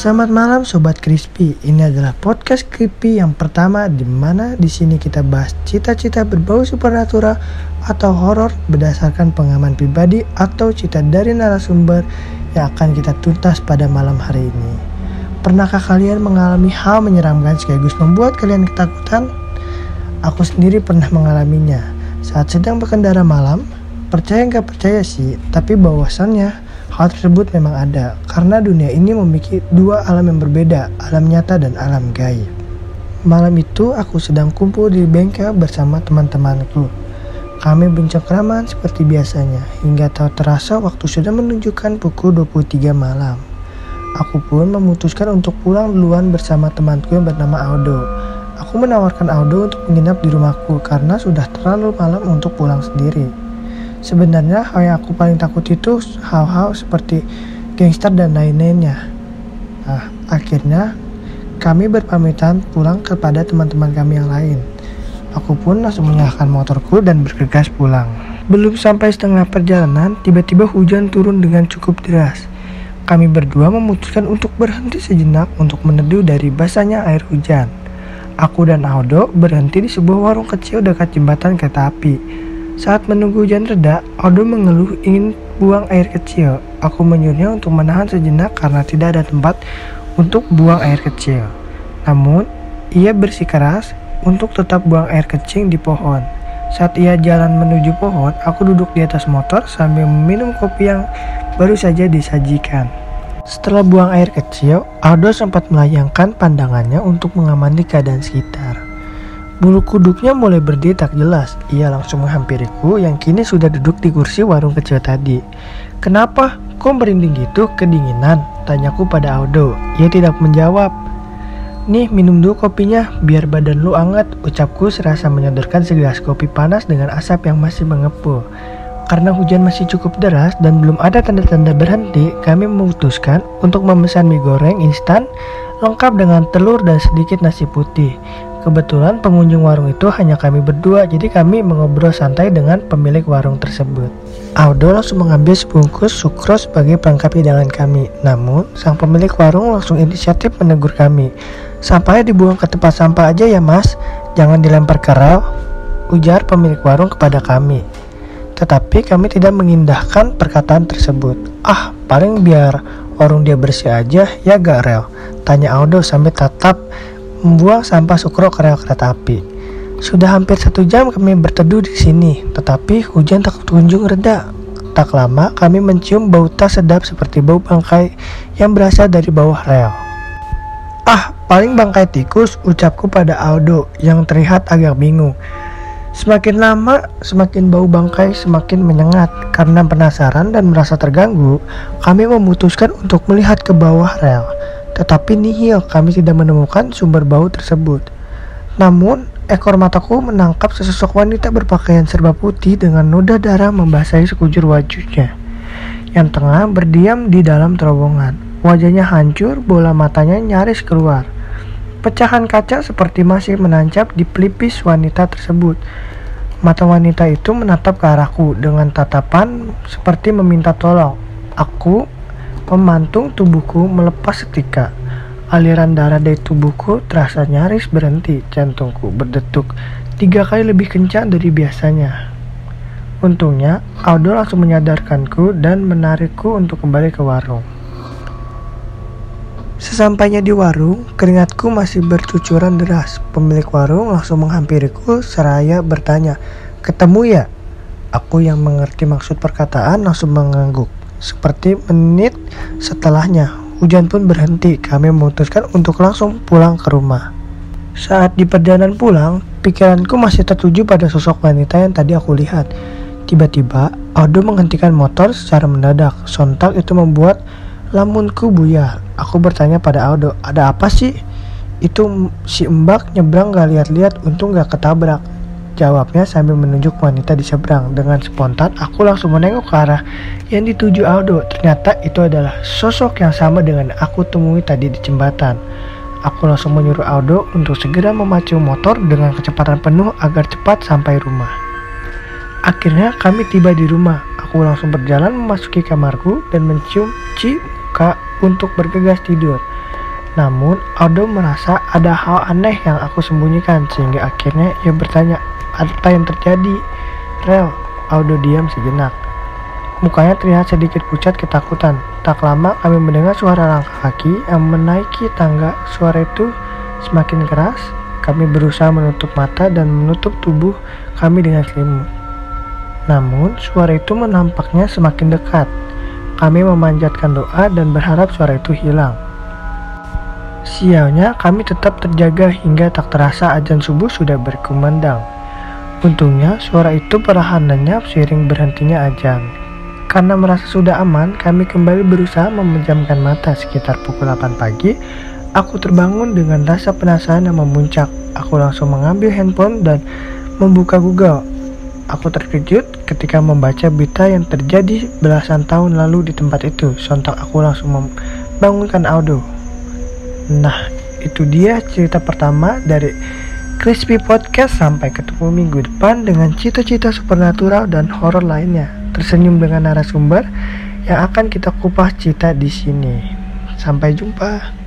Selamat malam Sobat Crispy. Ini adalah podcast Crispy yang pertama di mana di sini kita bahas cita-cita berbau supernatural atau horor berdasarkan pengalaman pribadi atau cita dari narasumber yang akan kita tuntas pada malam hari ini. Pernahkah kalian mengalami hal menyeramkan sekaligus membuat kalian ketakutan? Aku sendiri pernah mengalaminya saat sedang berkendara malam. Percaya nggak percaya sih, tapi bahwasannya Hal tersebut memang ada karena dunia ini memiliki dua alam yang berbeda, alam nyata dan alam gaib. Malam itu aku sedang kumpul di bengkel bersama teman-temanku. Kami bercengkraman seperti biasanya hingga tak terasa waktu sudah menunjukkan pukul 23 malam. Aku pun memutuskan untuk pulang duluan bersama temanku yang bernama Aldo. Aku menawarkan Aldo untuk menginap di rumahku karena sudah terlalu malam untuk pulang sendiri. Sebenarnya hal yang aku paling takut itu hal-hal seperti gangster dan lain-lainnya. Nah, akhirnya kami berpamitan pulang kepada teman-teman kami yang lain. Aku pun langsung menyalakan motorku dan bergegas pulang. Belum sampai setengah perjalanan, tiba-tiba hujan turun dengan cukup deras. Kami berdua memutuskan untuk berhenti sejenak untuk meneduh dari basahnya air hujan. Aku dan Aldo berhenti di sebuah warung kecil dekat jembatan kereta api. Saat menunggu hujan reda, Aldo mengeluh ingin buang air kecil. Aku menyuruhnya untuk menahan sejenak karena tidak ada tempat untuk buang air kecil. Namun, ia bersikeras untuk tetap buang air kecil di pohon. Saat ia jalan menuju pohon, aku duduk di atas motor sambil meminum kopi yang baru saja disajikan. Setelah buang air kecil, Aldo sempat melayangkan pandangannya untuk mengamati keadaan sekitar. Bulu kuduknya mulai berdiri tak jelas. Ia langsung menghampiriku yang kini sudah duduk di kursi warung kecil tadi. Kenapa? Kok merinding gitu? Kedinginan? Tanyaku pada Aldo. Ia tidak menjawab. Nih minum dulu kopinya biar badan lu anget. Ucapku serasa menyodorkan segelas kopi panas dengan asap yang masih mengepul. Karena hujan masih cukup deras dan belum ada tanda-tanda berhenti, kami memutuskan untuk memesan mie goreng instan lengkap dengan telur dan sedikit nasi putih. Kebetulan pengunjung warung itu hanya kami berdua, jadi kami mengobrol santai dengan pemilik warung tersebut. Aldo langsung mengambil sebungkus sukros sebagai pelengkap hidangan kami. Namun, sang pemilik warung langsung inisiatif menegur kami. Sampahnya dibuang ke tempat sampah aja ya mas, jangan dilempar ke rel, ujar pemilik warung kepada kami. Tetapi kami tidak mengindahkan perkataan tersebut. Ah, paling biar warung dia bersih aja ya gak rel, tanya Aldo sambil tetap membuang sampah sukro rel kereta api. Sudah hampir satu jam kami berteduh di sini, tetapi hujan tak kunjung reda. Tak lama kami mencium bau tak sedap seperti bau bangkai yang berasal dari bawah rel. Ah, paling bangkai tikus, ucapku pada Aldo yang terlihat agak bingung. Semakin lama, semakin bau bangkai semakin menyengat. Karena penasaran dan merasa terganggu, kami memutuskan untuk melihat ke bawah rel. Tetapi nihil, kami tidak menemukan sumber bau tersebut. Namun, ekor mataku menangkap sesosok wanita berpakaian serba putih dengan noda darah membasahi sekujur wajahnya yang tengah berdiam di dalam terowongan. Wajahnya hancur, bola matanya nyaris keluar. Pecahan kaca seperti masih menancap di pelipis wanita tersebut. Mata wanita itu menatap ke arahku dengan tatapan seperti meminta tolong. Aku Memantung tubuhku melepas setika. Aliran darah dari tubuhku terasa nyaris berhenti. Jantungku berdetuk tiga kali lebih kencang dari biasanya. Untungnya, Aldo langsung menyadarkanku dan menarikku untuk kembali ke warung. Sesampainya di warung, keringatku masih bercucuran deras. Pemilik warung langsung menghampiriku seraya bertanya, "Ketemu ya?" Aku yang mengerti maksud perkataan langsung mengangguk. Seperti menit setelahnya, hujan pun berhenti. Kami memutuskan untuk langsung pulang ke rumah. Saat di perjalanan pulang, pikiranku masih tertuju pada sosok wanita yang tadi aku lihat. Tiba-tiba, Aldo menghentikan motor secara mendadak. Sontak itu membuat lamunku buyar. Aku bertanya pada Aldo, ada apa sih? Itu si Mbak nyebrang gak lihat-lihat, untung gak ketabrak. Jawabnya sambil menunjuk wanita di seberang. Dengan spontan, aku langsung menengok ke arah yang dituju Aldo. Ternyata itu adalah sosok yang sama dengan aku temui tadi di jembatan. Aku langsung menyuruh Aldo untuk segera memacu motor dengan kecepatan penuh agar cepat sampai rumah. Akhirnya kami tiba di rumah. Aku langsung berjalan memasuki kamarku dan mencium ci muka untuk bergegas tidur. Namun, Aldo merasa ada hal aneh yang aku sembunyikan sehingga akhirnya ia bertanya, apa yang terjadi? Rel, Aldo diam sejenak. Mukanya terlihat sedikit pucat ketakutan. Tak lama kami mendengar suara langkah kaki yang menaiki tangga. Suara itu semakin keras. Kami berusaha menutup mata dan menutup tubuh kami dengan selimut. Namun, suara itu menampaknya semakin dekat. Kami memanjatkan doa dan berharap suara itu hilang. Sialnya, kami tetap terjaga hingga tak terasa ajan subuh sudah berkumandang. Untungnya, suara itu perlahan lenyap seiring berhentinya ajan. Karena merasa sudah aman, kami kembali berusaha memejamkan mata sekitar pukul 8 pagi. Aku terbangun dengan rasa penasaran yang memuncak. Aku langsung mengambil handphone dan membuka Google. Aku terkejut ketika membaca berita yang terjadi belasan tahun lalu di tempat itu. Sontak aku langsung membangunkan Aldo. Nah, itu dia cerita pertama dari Crispy Podcast. Sampai ketemu minggu depan dengan cita-cita supernatural dan horor lainnya. Tersenyum dengan narasumber yang akan kita kupas cita di sini. Sampai jumpa.